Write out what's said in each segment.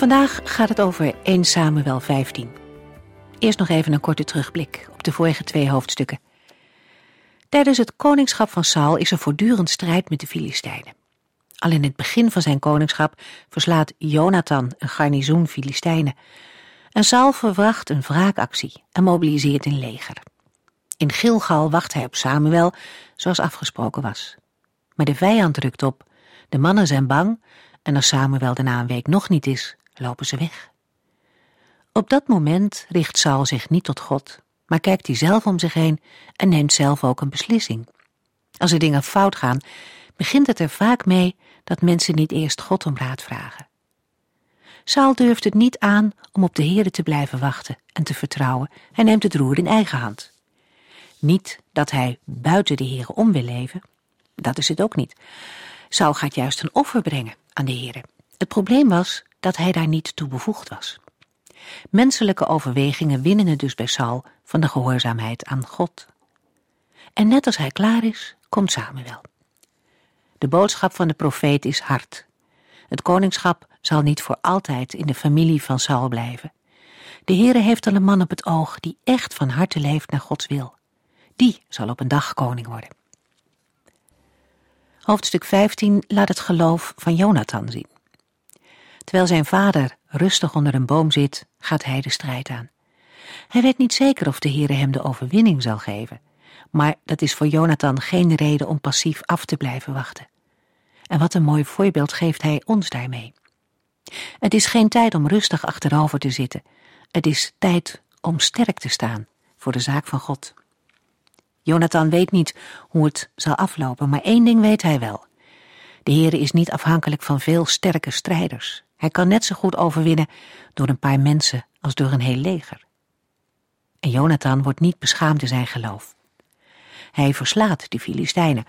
Vandaag gaat het over 1 Samuel 15. Eerst nog even een korte terugblik op de vorige twee hoofdstukken. Tijdens het koningschap van Saul is er voortdurend strijd met de Filistijnen. Al in het begin van zijn koningschap verslaat Jonathan een garnizoen Filistijnen. En Saul verwacht een wraakactie en mobiliseert een leger. In Gilgal wacht hij op Samuel, zoals afgesproken was. Maar de vijand rukt op, de mannen zijn bang en als Samuel daarna een week nog niet is, lopen ze weg. Op dat moment richt Saul zich niet tot God, maar kijkt hij zelf om zich heen en neemt zelf ook een beslissing. Als er dingen fout gaan, begint het er vaak mee dat mensen niet eerst God om raad vragen. Saul durft het niet aan om op de Heere te blijven wachten en te vertrouwen. Hij neemt het roer in eigen hand. Niet dat hij buiten de Heere om wil leven, dat is het ook niet. Saul gaat juist een offer brengen aan de Heere. Het probleem was dat hij daar niet toe bevoegd was. Menselijke overwegingen winnen het dus bij Saul van de gehoorzaamheid aan God. En net als hij klaar is, komt Samuel. De boodschap van de profeet is hard. Het koningschap zal niet voor altijd in de familie van Saul blijven. De Heere heeft al een man op het oog die echt van harte leeft naar Gods wil. Die zal op een dag koning worden. Hoofdstuk 15 laat het geloof van Jonathan zien. Terwijl zijn vader rustig onder een boom zit, gaat hij de strijd aan. Hij weet niet zeker of de Heere hem de overwinning zal geven, maar dat is voor Jonathan geen reden om passief af te blijven wachten. En wat een mooi voorbeeld geeft hij ons daarmee. Het is geen tijd om rustig achterover te zitten. Het is tijd om sterk te staan voor de zaak van God. Jonathan weet niet hoe het zal aflopen, maar één ding weet hij wel. De Heere is niet afhankelijk van veel sterke strijders. Hij kan net zo goed overwinnen door een paar mensen als door een heel leger. En Jonathan wordt niet beschaamd in zijn geloof. Hij verslaat de Filistijnen.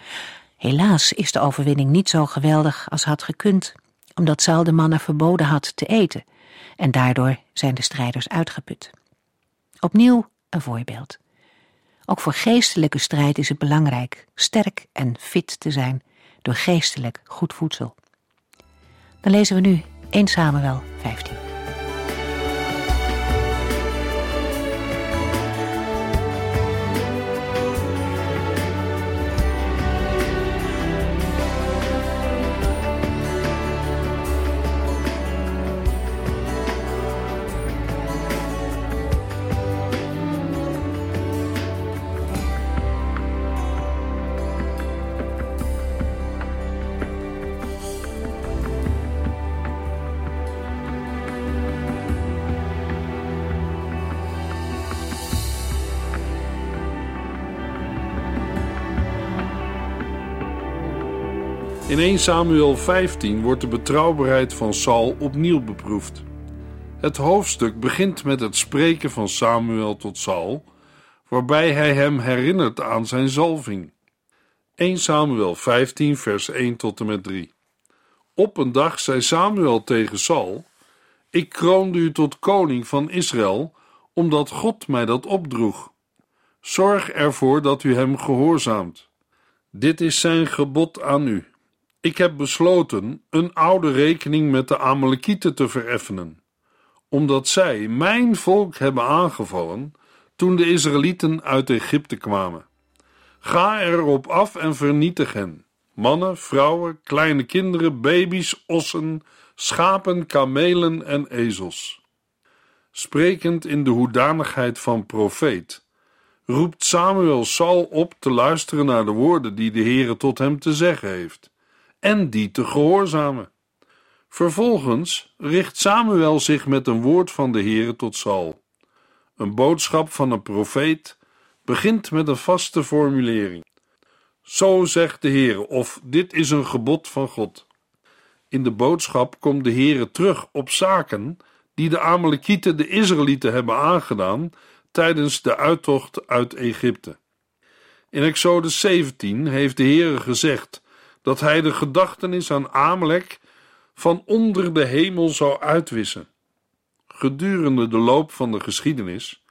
Helaas is de overwinning niet zo geweldig als had gekund, omdat Saul de mannen verboden had te eten, en daardoor zijn de strijders uitgeput. Opnieuw een voorbeeld. Ook voor geestelijke strijd is het belangrijk sterk en fit te zijn door geestelijk goed voedsel. Dan lezen we nu 1 Samuel 15. In 1 Samuel 15 wordt de betrouwbaarheid van Saul opnieuw beproefd. Het hoofdstuk begint met het spreken van Samuel tot Saul, waarbij hij hem herinnert aan zijn zalving. 1 Samuel 15, vers 1 tot en met 3. Op een dag zei Samuel tegen Saul: Ik kroonde u tot koning van Israël, omdat God mij dat opdroeg. Zorg ervoor dat u hem gehoorzaamt. Dit is zijn gebod aan u ik heb besloten een oude rekening met de Amalekieten te vereffenen, omdat zij mijn volk hebben aangevallen toen de Israëlieten uit Egypte kwamen. Ga erop af en vernietig hen: mannen, vrouwen, kleine kinderen, baby's, ossen, schapen, kamelen en ezels. Sprekend in de hoedanigheid van profeet, roept Samuel Saul op te luisteren naar de woorden die de Heere tot hem te zeggen heeft en die te gehoorzamen. Vervolgens richt Samuel zich met een woord van de Heere tot Saul. Een boodschap van een profeet begint met een vaste formulering. Zo zegt de Heere, of dit is een gebod van God. In de boodschap komt de Heere terug op zaken die de Amalekieten de Israëlieten hebben aangedaan tijdens de uittocht uit Egypte. In Exodus 17 heeft de Heere gezegd dat hij de gedachtenis aan Amalek van onder de hemel zou uitwissen. Gedurende de loop van de geschiedenis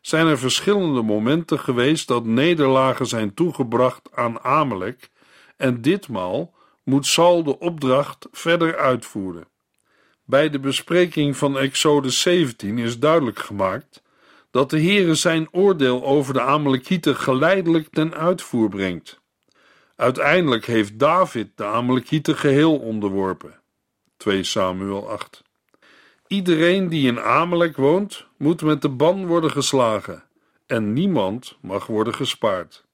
zijn er verschillende momenten geweest dat nederlagen zijn toegebracht aan Amalek en ditmaal moet Saul de opdracht verder uitvoeren. Bij de bespreking van Exodus 17 is duidelijk gemaakt dat de Heere zijn oordeel over de Amalekieten geleidelijk ten uitvoer brengt. Uiteindelijk heeft David de Amalekieten geheel onderworpen. 2 Samuel 8. Iedereen die in Amalek woont, moet met de ban worden geslagen, en niemand mag worden gespaard.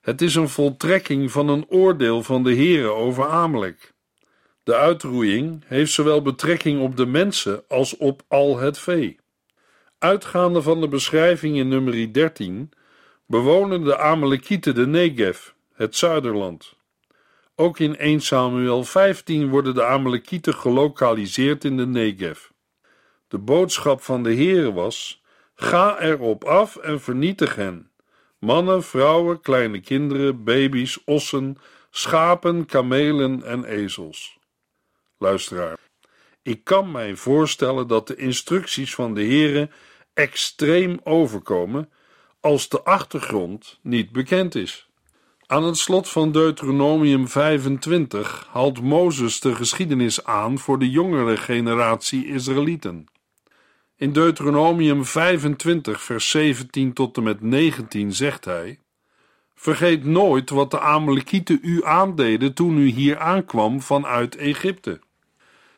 Het is een voltrekking van een oordeel van de Heere over Amalek. De uitroeiing heeft zowel betrekking op de mensen als op al het vee. Uitgaande van de beschrijving in nummer 13 bewonen de Amalekieten de Negev, het zuiderland. Ook in 1 Samuel 15 worden de Amalekieten gelokaliseerd in de Negev. De boodschap van de Heere was: Ga erop af en vernietig hen. Mannen, vrouwen, kleine kinderen, baby's, ossen, schapen, kamelen en ezels. Luisteraar, ik kan mij voorstellen dat de instructies van de Heere extreem overkomen als de achtergrond niet bekend is. Aan het slot van Deuteronomium 25 haalt Mozes de geschiedenis aan voor de jongere generatie Israëlieten. In Deuteronomium 25, vers 17 tot en met 19 zegt hij: Vergeet nooit wat de Amalekieten u aandeden toen u hier aankwam vanuit Egypte.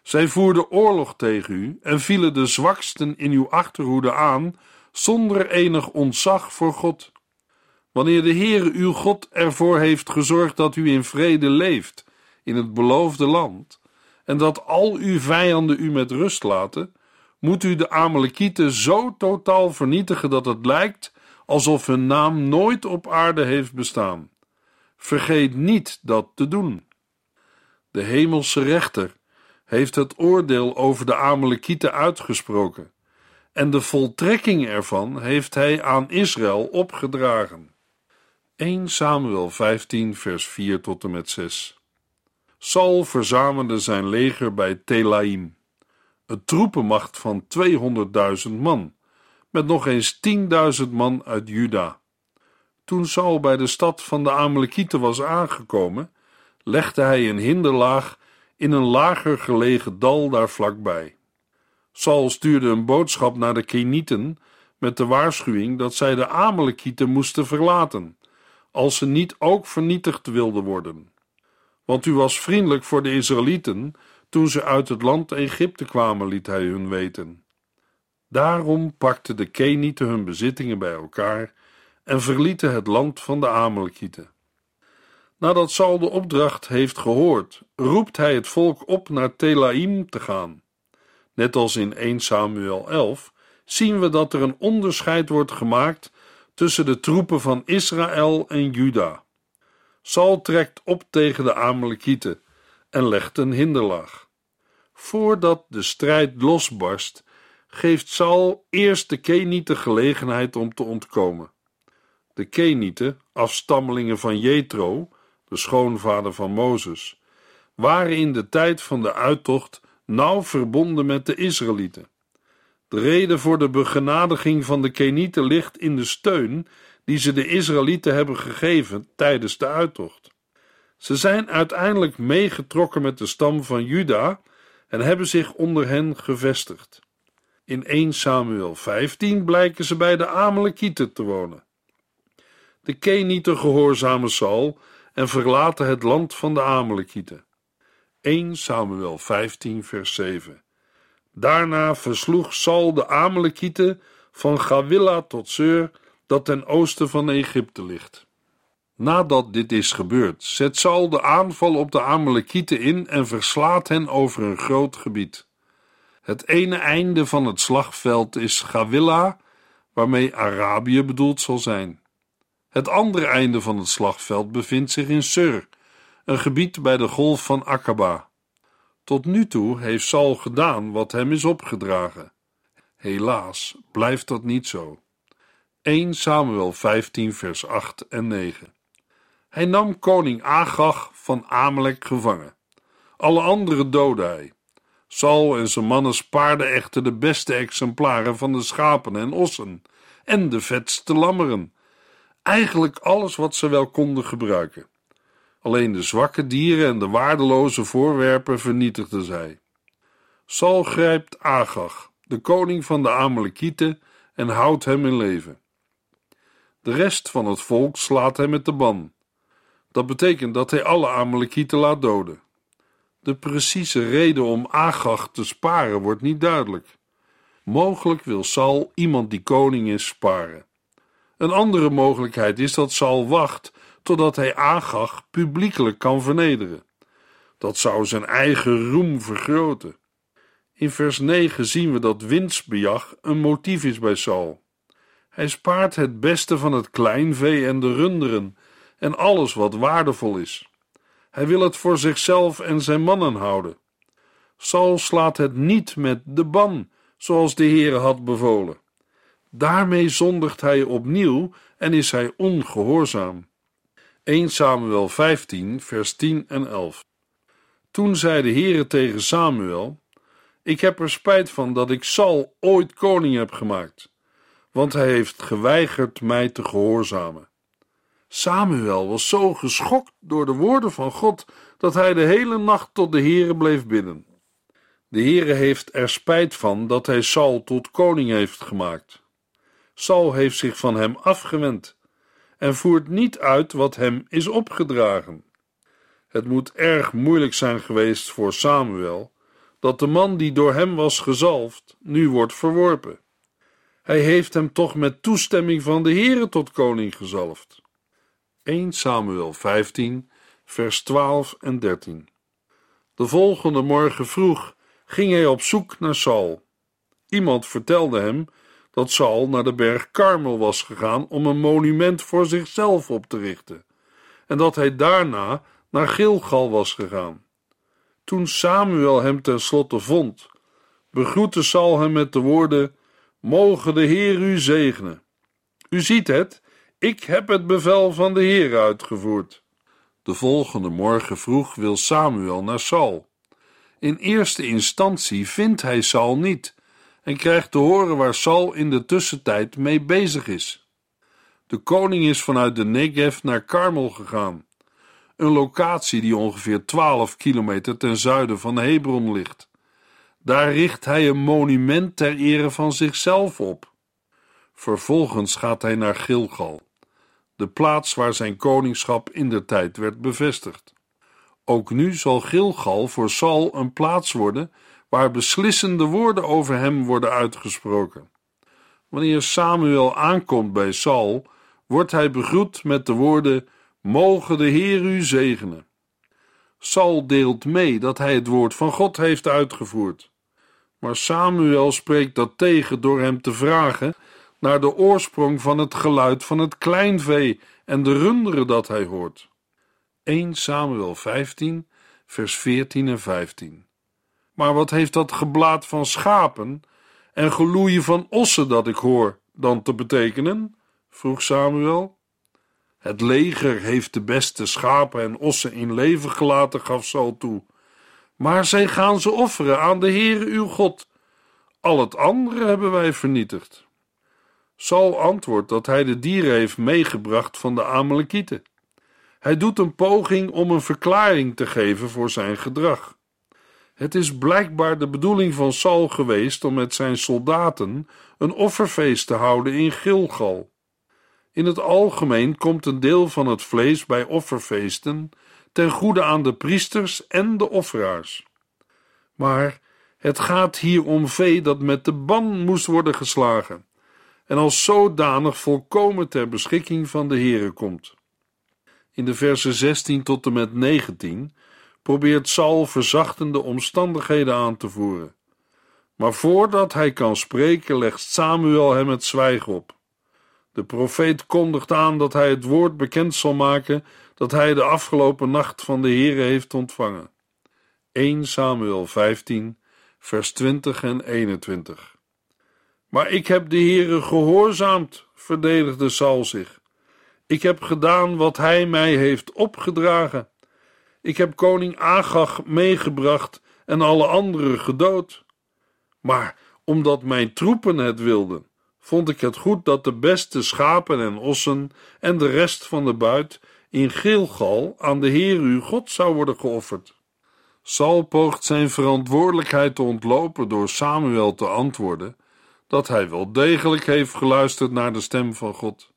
Zij voerden oorlog tegen u en vielen de zwaksten in uw achterhoede aan, zonder enig ontzag voor God. Wanneer de Heere uw God ervoor heeft gezorgd dat u in vrede leeft in het beloofde land, en dat al uw vijanden u met rust laten, moet u de Amalekieten zo totaal vernietigen dat het lijkt alsof hun naam nooit op aarde heeft bestaan. Vergeet niet dat te doen. De hemelse rechter heeft het oordeel over de Amalekieten uitgesproken, en de voltrekking ervan heeft hij aan Israël opgedragen. 1 Samuel 15, vers 4 tot en met 6. Saul verzamelde zijn leger bij Telaim een troepenmacht van 200.000 man, met nog eens 10.000 man uit Juda. Toen Saul bij de stad van de Amalekieten was aangekomen, legde hij een hinderlaag in een lager gelegen dal daar vlakbij. Saul stuurde een boodschap naar de Kenieten met de waarschuwing dat zij de Amalekieten moesten verlaten, als ze niet ook vernietigd wilden worden. Want u was vriendelijk voor de Israëlieten toen ze uit het land Egypte kwamen, liet hij hun weten. Daarom pakten de Kenieten hun bezittingen bij elkaar en verlieten het land van de Amalekieten. Nadat Saul de opdracht heeft gehoord, roept hij het volk op naar Telaim te gaan. Net als in 1 Samuel 11 zien we dat er een onderscheid wordt gemaakt tussen de troepen van Israël en Juda. Saul trekt op tegen de Amalekieten en legt een hinderlaag. Voordat de strijd losbarst, geeft Saul eerst de Kenieten gelegenheid om te ontkomen. De Kenieten, afstammelingen van Jethro, de schoonvader van Mozes, waren in de tijd van de uittocht nauw verbonden met de Israëlieten. De reden voor de begenadiging van de Kenieten ligt in de steun die ze de Israëlieten hebben gegeven tijdens de uittocht. Ze zijn uiteindelijk meegetrokken met de stam van Juda en hebben zich onder hen gevestigd. In 1 Samuel 15 blijken ze bij de Amalekieten te wonen. De Kenieten gehoorzamen Saul en verlaten het land van de Amalekieten. 1 Samuel 15 vers 7 Daarna versloeg Saul de Amalekieten van Gawilla tot Seur, dat ten oosten van Egypte ligt. Nadat dit is gebeurd, zet Saul de aanval op de Amalekieten in en verslaat hen over een groot gebied. Het ene einde van het slagveld is Gawilla, waarmee Arabië bedoeld zal zijn. Het andere einde van het slagveld bevindt zich in Sur, een gebied bij de golf van Aqaba. Tot nu toe heeft Saul gedaan wat hem is opgedragen. Helaas blijft dat niet zo. 1 Samuel 15, vers 8 en 9. Hij nam koning Agag van Amalek gevangen. Alle anderen doodde hij. Saul en zijn mannen spaarden echter de beste exemplaren van de schapen en ossen en de vetste lammeren. Eigenlijk alles wat ze wel konden gebruiken. Alleen de zwakke dieren en de waardeloze voorwerpen vernietigden zij. Saul grijpt Agag, de koning van de Amalekieten, en houdt hem in leven. De rest van het volk slaat hij met de ban. Dat betekent dat hij alle Amalekieten laat doden. De precieze reden om Agag te sparen wordt niet duidelijk. Mogelijk wil Saul iemand die koning is sparen. Een andere mogelijkheid is dat Saul wacht totdat hij Agag publiekelijk kan vernederen. Dat zou zijn eigen roem vergroten. In vers 9 zien we dat winstbejag een motief is bij Saul. Hij spaart het beste van het kleinvee en de runderen en alles wat waardevol is. Hij wil het voor zichzelf en zijn mannen houden. Saul slaat het niet met de ban, zoals de Heere had bevolen. Daarmee zondigt hij opnieuw en is hij ongehoorzaam. 1 Samuel 15, vers 10 en 11. Toen zei de Heere tegen Samuel: Ik heb er spijt van dat ik Saul ooit koning heb gemaakt, want hij heeft geweigerd mij te gehoorzamen. Samuel was zo geschokt door de woorden van God dat hij de hele nacht tot de Heere bleef bidden. De Heere heeft er spijt van dat hij Saul tot koning heeft gemaakt. Saul heeft zich van hem afgewend en voert niet uit wat hem is opgedragen. Het moet erg moeilijk zijn geweest voor Samuel dat de man die door hem was gezalfd nu wordt verworpen. Hij heeft hem toch met toestemming van de Heere tot koning gezalfd. 1 Samuel 15, vers 12 en 13. De volgende morgen vroeg ging hij op zoek naar Saul. Iemand vertelde hem dat Saul naar de berg Karmel was gegaan om een monument voor zichzelf op te richten, en dat hij daarna naar Gilgal was gegaan. Toen Samuel hem tenslotte vond, begroette Saul hem met de woorden: Mogen de Heer u zegenen. U ziet het, ik heb het bevel van de Heer uitgevoerd. De volgende morgen vroeg wil Samuel naar Saul. In eerste instantie vindt hij Saul niet en krijgt te horen waar Saul in de tussentijd mee bezig is. De koning is vanuit de Negev naar Karmel gegaan, een locatie die ongeveer 12 kilometer ten zuiden van Hebron ligt. Daar richt hij een monument ter ere van zichzelf op. Vervolgens gaat hij naar Gilgal, de plaats waar zijn koningschap in de tijd werd bevestigd. Ook nu zal Gilgal voor Saul een plaats worden waar beslissende woorden over hem worden uitgesproken. Wanneer Samuel aankomt bij Saul, wordt hij begroet met de woorden: Mogen de Heer u zegenen. Saul deelt mee dat hij het woord van God heeft uitgevoerd. Maar Samuel spreekt dat tegen door hem te vragen naar de oorsprong van het geluid van het kleinvee en de runderen dat hij hoort. 1 Samuel 15, vers 14 en 15. Maar wat heeft dat geblaat van schapen en geloeien van ossen dat ik hoor dan te betekenen? vroeg Samuel. Het leger heeft de beste schapen en ossen in leven gelaten, gaf Saul toe. Maar zij gaan ze offeren aan de Heere uw God. Al het andere hebben wij vernietigd. Saul antwoordt dat hij de dieren heeft meegebracht van de Amalekieten. Hij doet een poging om een verklaring te geven voor zijn gedrag. Het is blijkbaar de bedoeling van Saul geweest om met zijn soldaten een offerfeest te houden in Gilgal. In het algemeen komt een deel van het vlees bij offerfeesten ten goede aan de priesters en de offeraars. Maar het gaat hier om vee dat met de ban moest worden geslagen en als zodanig volkomen ter beschikking van de Heere komt. In de versen 16 tot en met 19 probeert Saul verzachtende omstandigheden aan te voeren. Maar voordat hij kan spreken, legt Samuel hem het zwijgen op. De profeet kondigt aan dat hij het woord bekend zal maken dat hij de afgelopen nacht van de Heere heeft ontvangen. 1 Samuel 15, vers 20 en 21. Maar ik heb de Heere gehoorzaamd, verdedigde Saul zich. Ik heb gedaan wat hij mij heeft opgedragen. Ik heb koning Agag meegebracht en alle anderen gedood. Maar omdat mijn troepen het wilden, vond ik het goed dat de beste schapen en ossen en de rest van de buit in Gilgal aan de Heer uw God zou worden geofferd. Saul poogt zijn verantwoordelijkheid te ontlopen door Samuel te antwoorden dat hij wel degelijk heeft geluisterd naar de stem van God.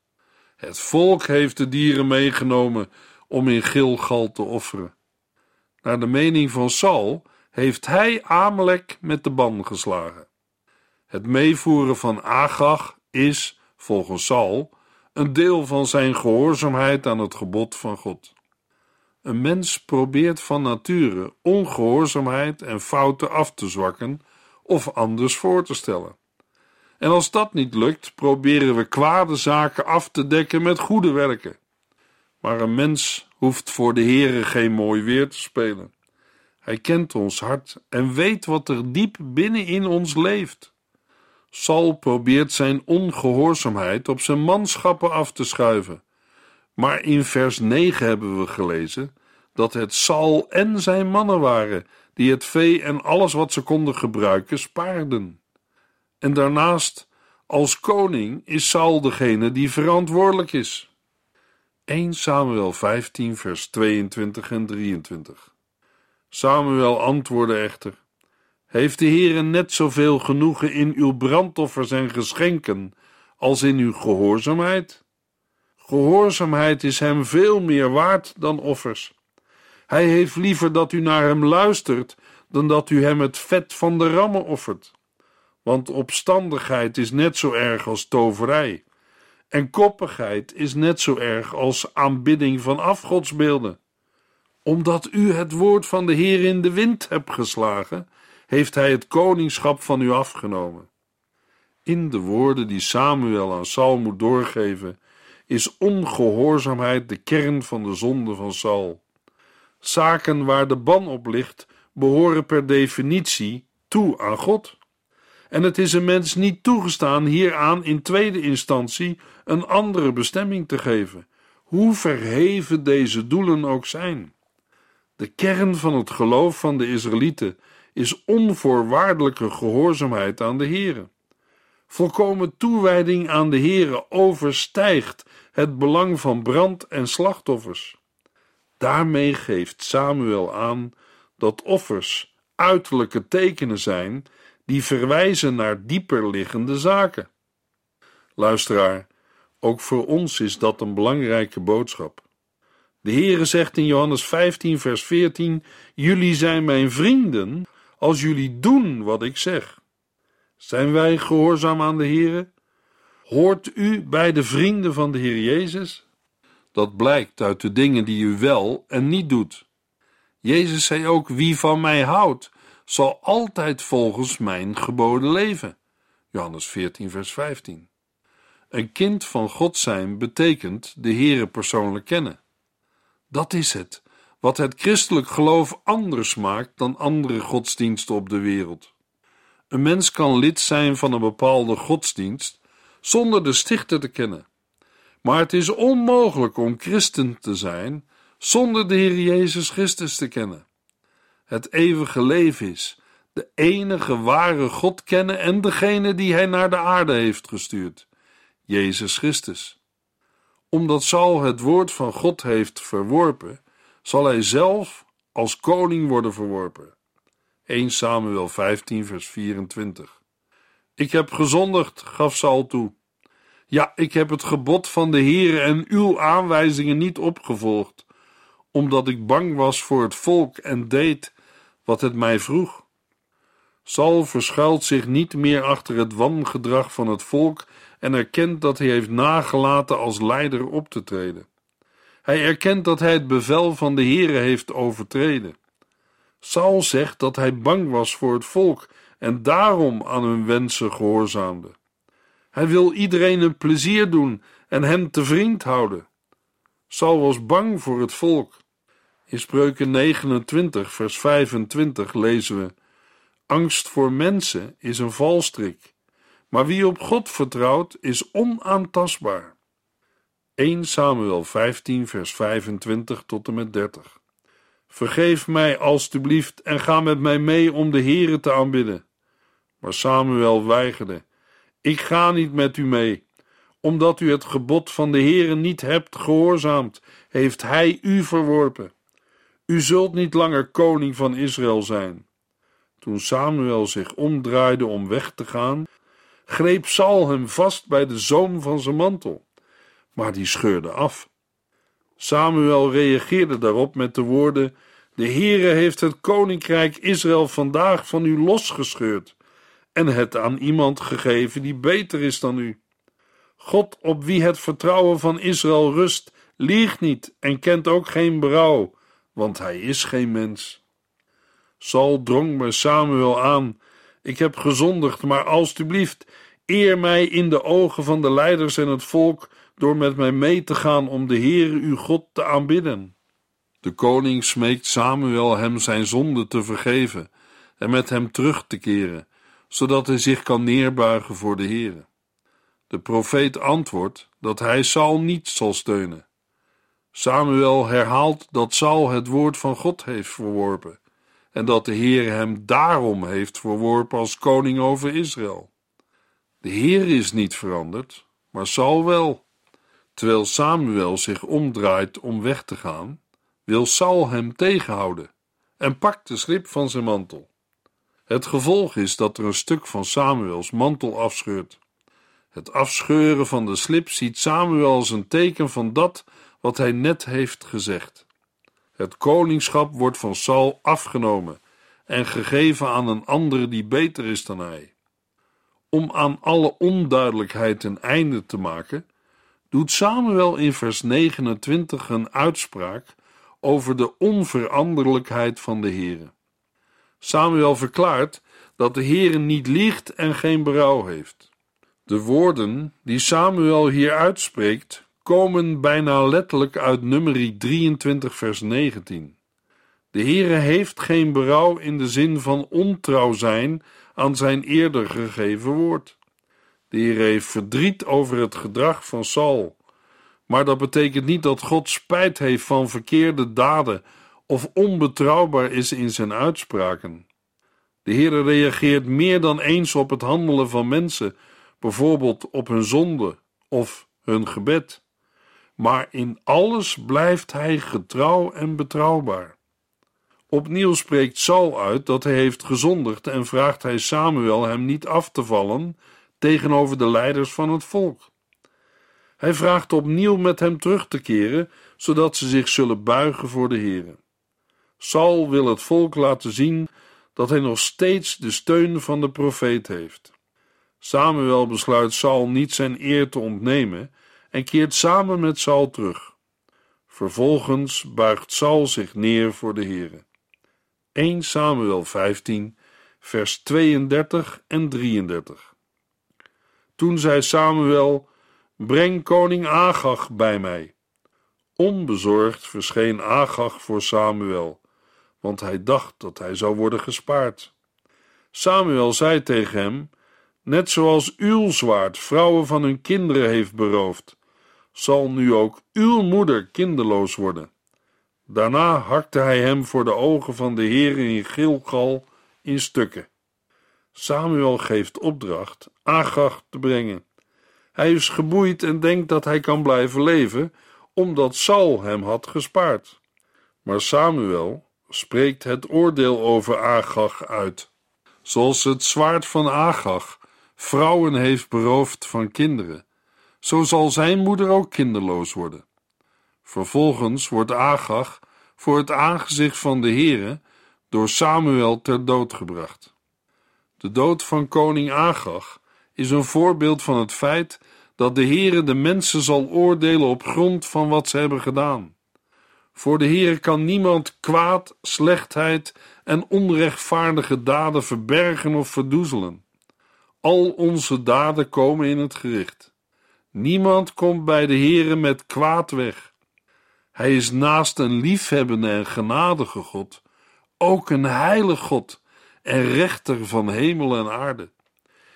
Het volk heeft de dieren meegenomen om in Gilgal te offeren. Naar de mening van Saul heeft hij Amalek met de ban geslagen. Het meevoeren van Agag is, volgens Saul, een deel van zijn gehoorzaamheid aan het gebod van God. Een mens probeert van nature ongehoorzaamheid en fouten af te zwakken of anders voor te stellen. En als dat niet lukt, proberen we kwade zaken af te dekken met goede werken. Maar een mens hoeft voor de Heere geen mooi weer te spelen. Hij kent ons hart en weet wat er diep binnenin ons leeft. Saul probeert zijn ongehoorzaamheid op zijn manschappen af te schuiven. Maar in vers 9 hebben we gelezen dat het Saul en zijn mannen waren die het vee en alles wat ze konden gebruiken spaarden. En daarnaast, als koning, is Saul degene die verantwoordelijk is. 1 Samuel 15, vers 22 en 23. Samuel antwoordde echter: Heeft de Heere net zoveel genoegen in uw brandoffers en geschenken als in uw gehoorzaamheid? Gehoorzaamheid is hem veel meer waard dan offers. Hij heeft liever dat u naar hem luistert dan dat u hem het vet van de rammen offert want opstandigheid is net zo erg als toverij, en koppigheid is net zo erg als aanbidding van afgodsbeelden. Omdat u het woord van de Heer in de wind hebt geslagen, heeft hij het koningschap van u afgenomen. In de woorden die Samuel aan Saul moet doorgeven, is ongehoorzaamheid de kern van de zonde van Saul. Zaken waar de ban op ligt, behoren per definitie toe aan God en het is een mens niet toegestaan hieraan in tweede instantie een andere bestemming te geven, hoe verheven deze doelen ook zijn. De kern van het geloof van de Israëlieten is onvoorwaardelijke gehoorzaamheid aan de Here. Volkomen toewijding aan de Here overstijgt het belang van brand- en slachtoffers. Daarmee geeft Samuel aan dat offers uiterlijke tekenen zijn die verwijzen naar dieper liggende zaken. Luisteraar, ook voor ons is dat een belangrijke boodschap. De Heere zegt in Johannes 15, vers 14: Jullie zijn mijn vrienden als jullie doen wat ik zeg. Zijn wij gehoorzaam aan de Heere? Hoort u bij de vrienden van de Heer Jezus? Dat blijkt uit de dingen die u wel en niet doet. Jezus zei ook: Wie van mij houdt, zal altijd volgens mijn geboden leven. Johannes 14, vers 15. Een kind van God zijn betekent de Heere persoonlijk kennen. Dat is het, wat het christelijk geloof anders maakt dan andere godsdiensten op de wereld. Een mens kan lid zijn van een bepaalde godsdienst zonder de stichter te kennen. Maar het is onmogelijk om christen te zijn zonder de Heer Jezus Christus te kennen het eeuwige leven is, de enige ware God kennen en degene die hij naar de aarde heeft gestuurd, Jezus Christus. Omdat Saul het woord van God heeft verworpen, zal hij zelf als koning worden verworpen. 1 Samuel 15, vers 24. Ik heb gezondigd, gaf Saul toe. Ja, ik heb het gebod van de Heere en uw aanwijzingen niet opgevolgd, omdat ik bang was voor het volk en deed wat het mij vroeg. Saul verschuilt zich niet meer achter het wangedrag van het volk en erkent dat hij heeft nagelaten als leider op te treden. Hij erkent dat hij het bevel van de Heere heeft overtreden. Saul zegt dat hij bang was voor het volk en daarom aan hun wensen gehoorzaamde. Hij wil iedereen een plezier doen en hen te vriend houden. Saul was bang voor het volk. In Spreuken 29, vers 25 lezen we: Angst voor mensen is een valstrik. Maar wie op God vertrouwt, is onaantastbaar. 1 Samuel 15, vers 25 tot en met 30. Vergeef mij alstublieft en ga met mij mee om de Heere te aanbidden. Maar Samuel weigerde. Ik ga niet met u mee. Omdat u het gebod van de Heere niet hebt gehoorzaamd, heeft hij u verworpen. U zult niet langer koning van Israël zijn. Toen Samuel zich omdraaide om weg te gaan, greep Saul hem vast bij de zoom van zijn mantel, maar die scheurde af. Samuel reageerde daarop met de woorden: De Heere heeft het koninkrijk Israël vandaag van u losgescheurd en het aan iemand gegeven die beter is dan u. God, op wie het vertrouwen van Israël rust, liegt niet en kent ook geen berouw, want hij is geen mens. Saul drong me Samuel aan: Ik heb gezondigd, maar alstublieft, eer mij in de ogen van de leiders en het volk door met mij mee te gaan om de Heere uw God te aanbidden. De koning smeekt Samuel hem zijn zonde te vergeven en met hem terug te keren, zodat hij zich kan neerbuigen voor de Heere. De profeet antwoordt dat hij Saul niet zal steunen. Samuel herhaalt dat Saul het woord van God heeft verworpen en dat de Heer hem daarom heeft verworpen als koning over Israël. De Heer is niet veranderd, maar Saul wel. Terwijl Samuel zich omdraait om weg te gaan, wil Saul hem tegenhouden en pakt de slip van zijn mantel. Het gevolg is dat er een stuk van Samuels mantel afscheurt. Het afscheuren van de slip ziet Samuel als een teken van dat wat hij net heeft gezegd. Het koningschap wordt van Saul afgenomen en gegeven aan een andere die beter is dan hij. Om aan alle onduidelijkheid een einde te maken, doet Samuel in vers 29 een uitspraak over de onveranderlijkheid van de Heere. Samuel verklaart dat de Heere niet liegt en geen berouw heeft. De woorden die Samuel hier uitspreekt komen bijna letterlijk uit Numeri 23 vers 19. De Heere heeft geen berouw in de zin van ontrouw zijn aan zijn eerder gegeven woord. De Heer heeft verdriet over het gedrag van Saul, maar dat betekent niet dat God spijt heeft van verkeerde daden of onbetrouwbaar is in zijn uitspraken. De Heer reageert meer dan eens op het handelen van mensen, bijvoorbeeld op hun zonde of hun gebed. Maar in alles blijft hij getrouw en betrouwbaar. Opnieuw spreekt Saul uit dat hij heeft gezondigd en vraagt hij Samuel hem niet af te vallen tegenover de leiders van het volk. Hij vraagt opnieuw met hem terug te keren, zodat ze zich zullen buigen voor de Heere. Saul wil het volk laten zien dat hij nog steeds de steun van de profeet heeft. Samuel besluit Saul niet zijn eer te ontnemen en keert samen met Saul terug. Vervolgens buigt Saul zich neer voor de Heere. 1 Samuel 15, vers 32 en 33. Toen zei Samuel: Breng koning Agag bij mij. Onbezorgd verscheen Agag voor Samuel, want hij dacht dat hij zou worden gespaard. Samuel zei tegen hem: Net zoals uw zwaard vrouwen van hun kinderen heeft beroofd, zal nu ook uw moeder kinderloos worden. Daarna hakte hij hem voor de ogen van de Heer in Gilgal in stukken. Samuel geeft opdracht Agag te brengen. Hij is geboeid en denkt dat hij kan blijven leven, omdat Saul hem had gespaard. Maar Samuel spreekt het oordeel over Agag uit. Zoals het zwaard van Agag vrouwen heeft beroofd van kinderen, zo zal zijn moeder ook kinderloos worden. Vervolgens wordt Agag voor het aangezicht van de Heere door Samuel ter dood gebracht. De dood van koning Agag is een voorbeeld van het feit dat de Heere de mensen zal oordelen op grond van wat ze hebben gedaan. Voor de Heere kan niemand kwaad, slechtheid en onrechtvaardige daden verbergen of verdoezelen. Al onze daden komen in het gericht. Niemand komt bij de Heere met kwaad weg. Hij is naast een liefhebbende en genadige God ook een heilig God en rechter van hemel en aarde.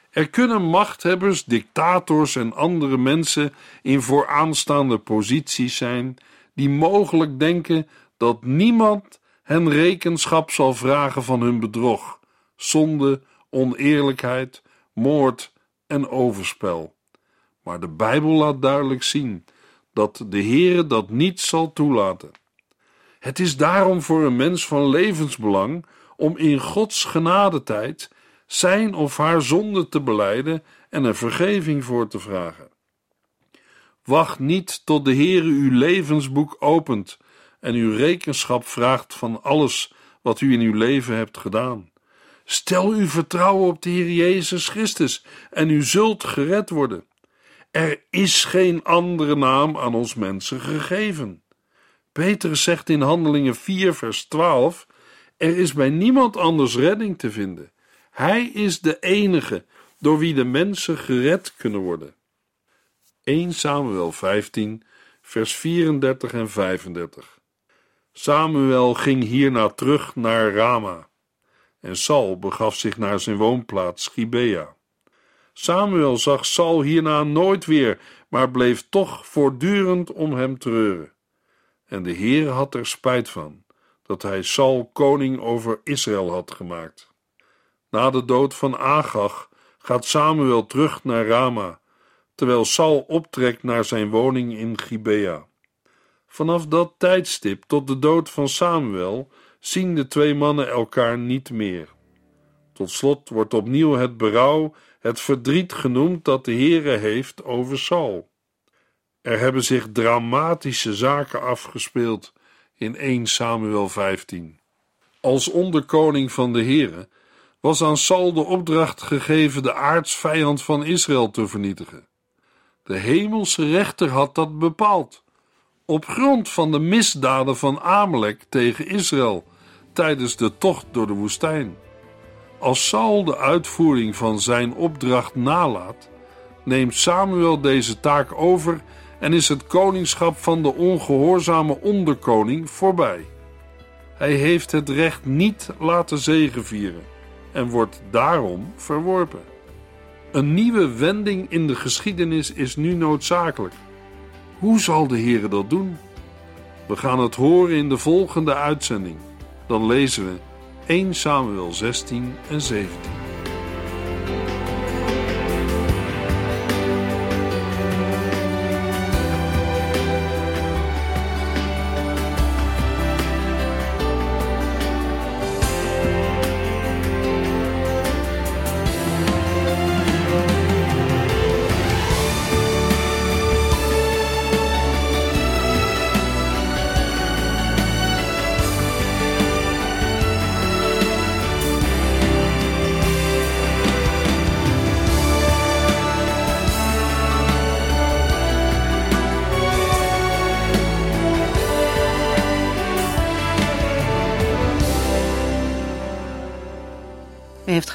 Er kunnen machthebbers, dictators en andere mensen in vooraanstaande posities zijn die mogelijk denken dat niemand hen rekenschap zal vragen van hun bedrog, zonde, oneerlijkheid, moord en overspel. Maar de Bijbel laat duidelijk zien dat de Heere dat niet zal toelaten. Het is daarom voor een mens van levensbelang om in Gods genadetijd zijn of haar zonde te beleiden en er vergeving voor te vragen. Wacht niet tot de Heere uw levensboek opent en uw rekenschap vraagt van alles wat u in uw leven hebt gedaan. Stel uw vertrouwen op de Heer Jezus Christus en u zult gered worden. Er is geen andere naam aan ons mensen gegeven. Petrus zegt in Handelingen 4, vers 12: Er is bij niemand anders redding te vinden. Hij is de enige door wie de mensen gered kunnen worden. 1 Samuel 15, vers 34 en 35. Samuel ging hierna terug naar Rama en Saul begaf zich naar zijn woonplaats Gibea. Samuel zag Saul hierna nooit weer, maar bleef toch voortdurend om hem treuren. En de Heer had er spijt van dat hij Saul koning over Israël had gemaakt. Na de dood van Agag gaat Samuel terug naar Rama, terwijl Saul optrekt naar zijn woning in Gibea. Vanaf dat tijdstip tot de dood van Samuel zien de twee mannen elkaar niet meer. Tot slot wordt opnieuw het berouw, het verdriet genoemd dat de Heere heeft over Saul. Er hebben zich dramatische zaken afgespeeld in 1 Samuel 15. Als onderkoning van de Heere was aan Saul de opdracht gegeven de aartsvijand van Israël te vernietigen. De hemelse rechter had dat bepaald, op grond van de misdaden van Amalek tegen Israël tijdens de tocht door de woestijn. Als Saul de uitvoering van zijn opdracht nalaat, neemt Samuel deze taak over en is het koningschap van de ongehoorzame onderkoning voorbij. Hij heeft het recht niet laten zegevieren en wordt daarom verworpen. Een nieuwe wending in de geschiedenis is nu noodzakelijk. Hoe zal de Heer dat doen? We gaan het horen in de volgende uitzending. Dan lezen we 1 Samuel 16 en 17.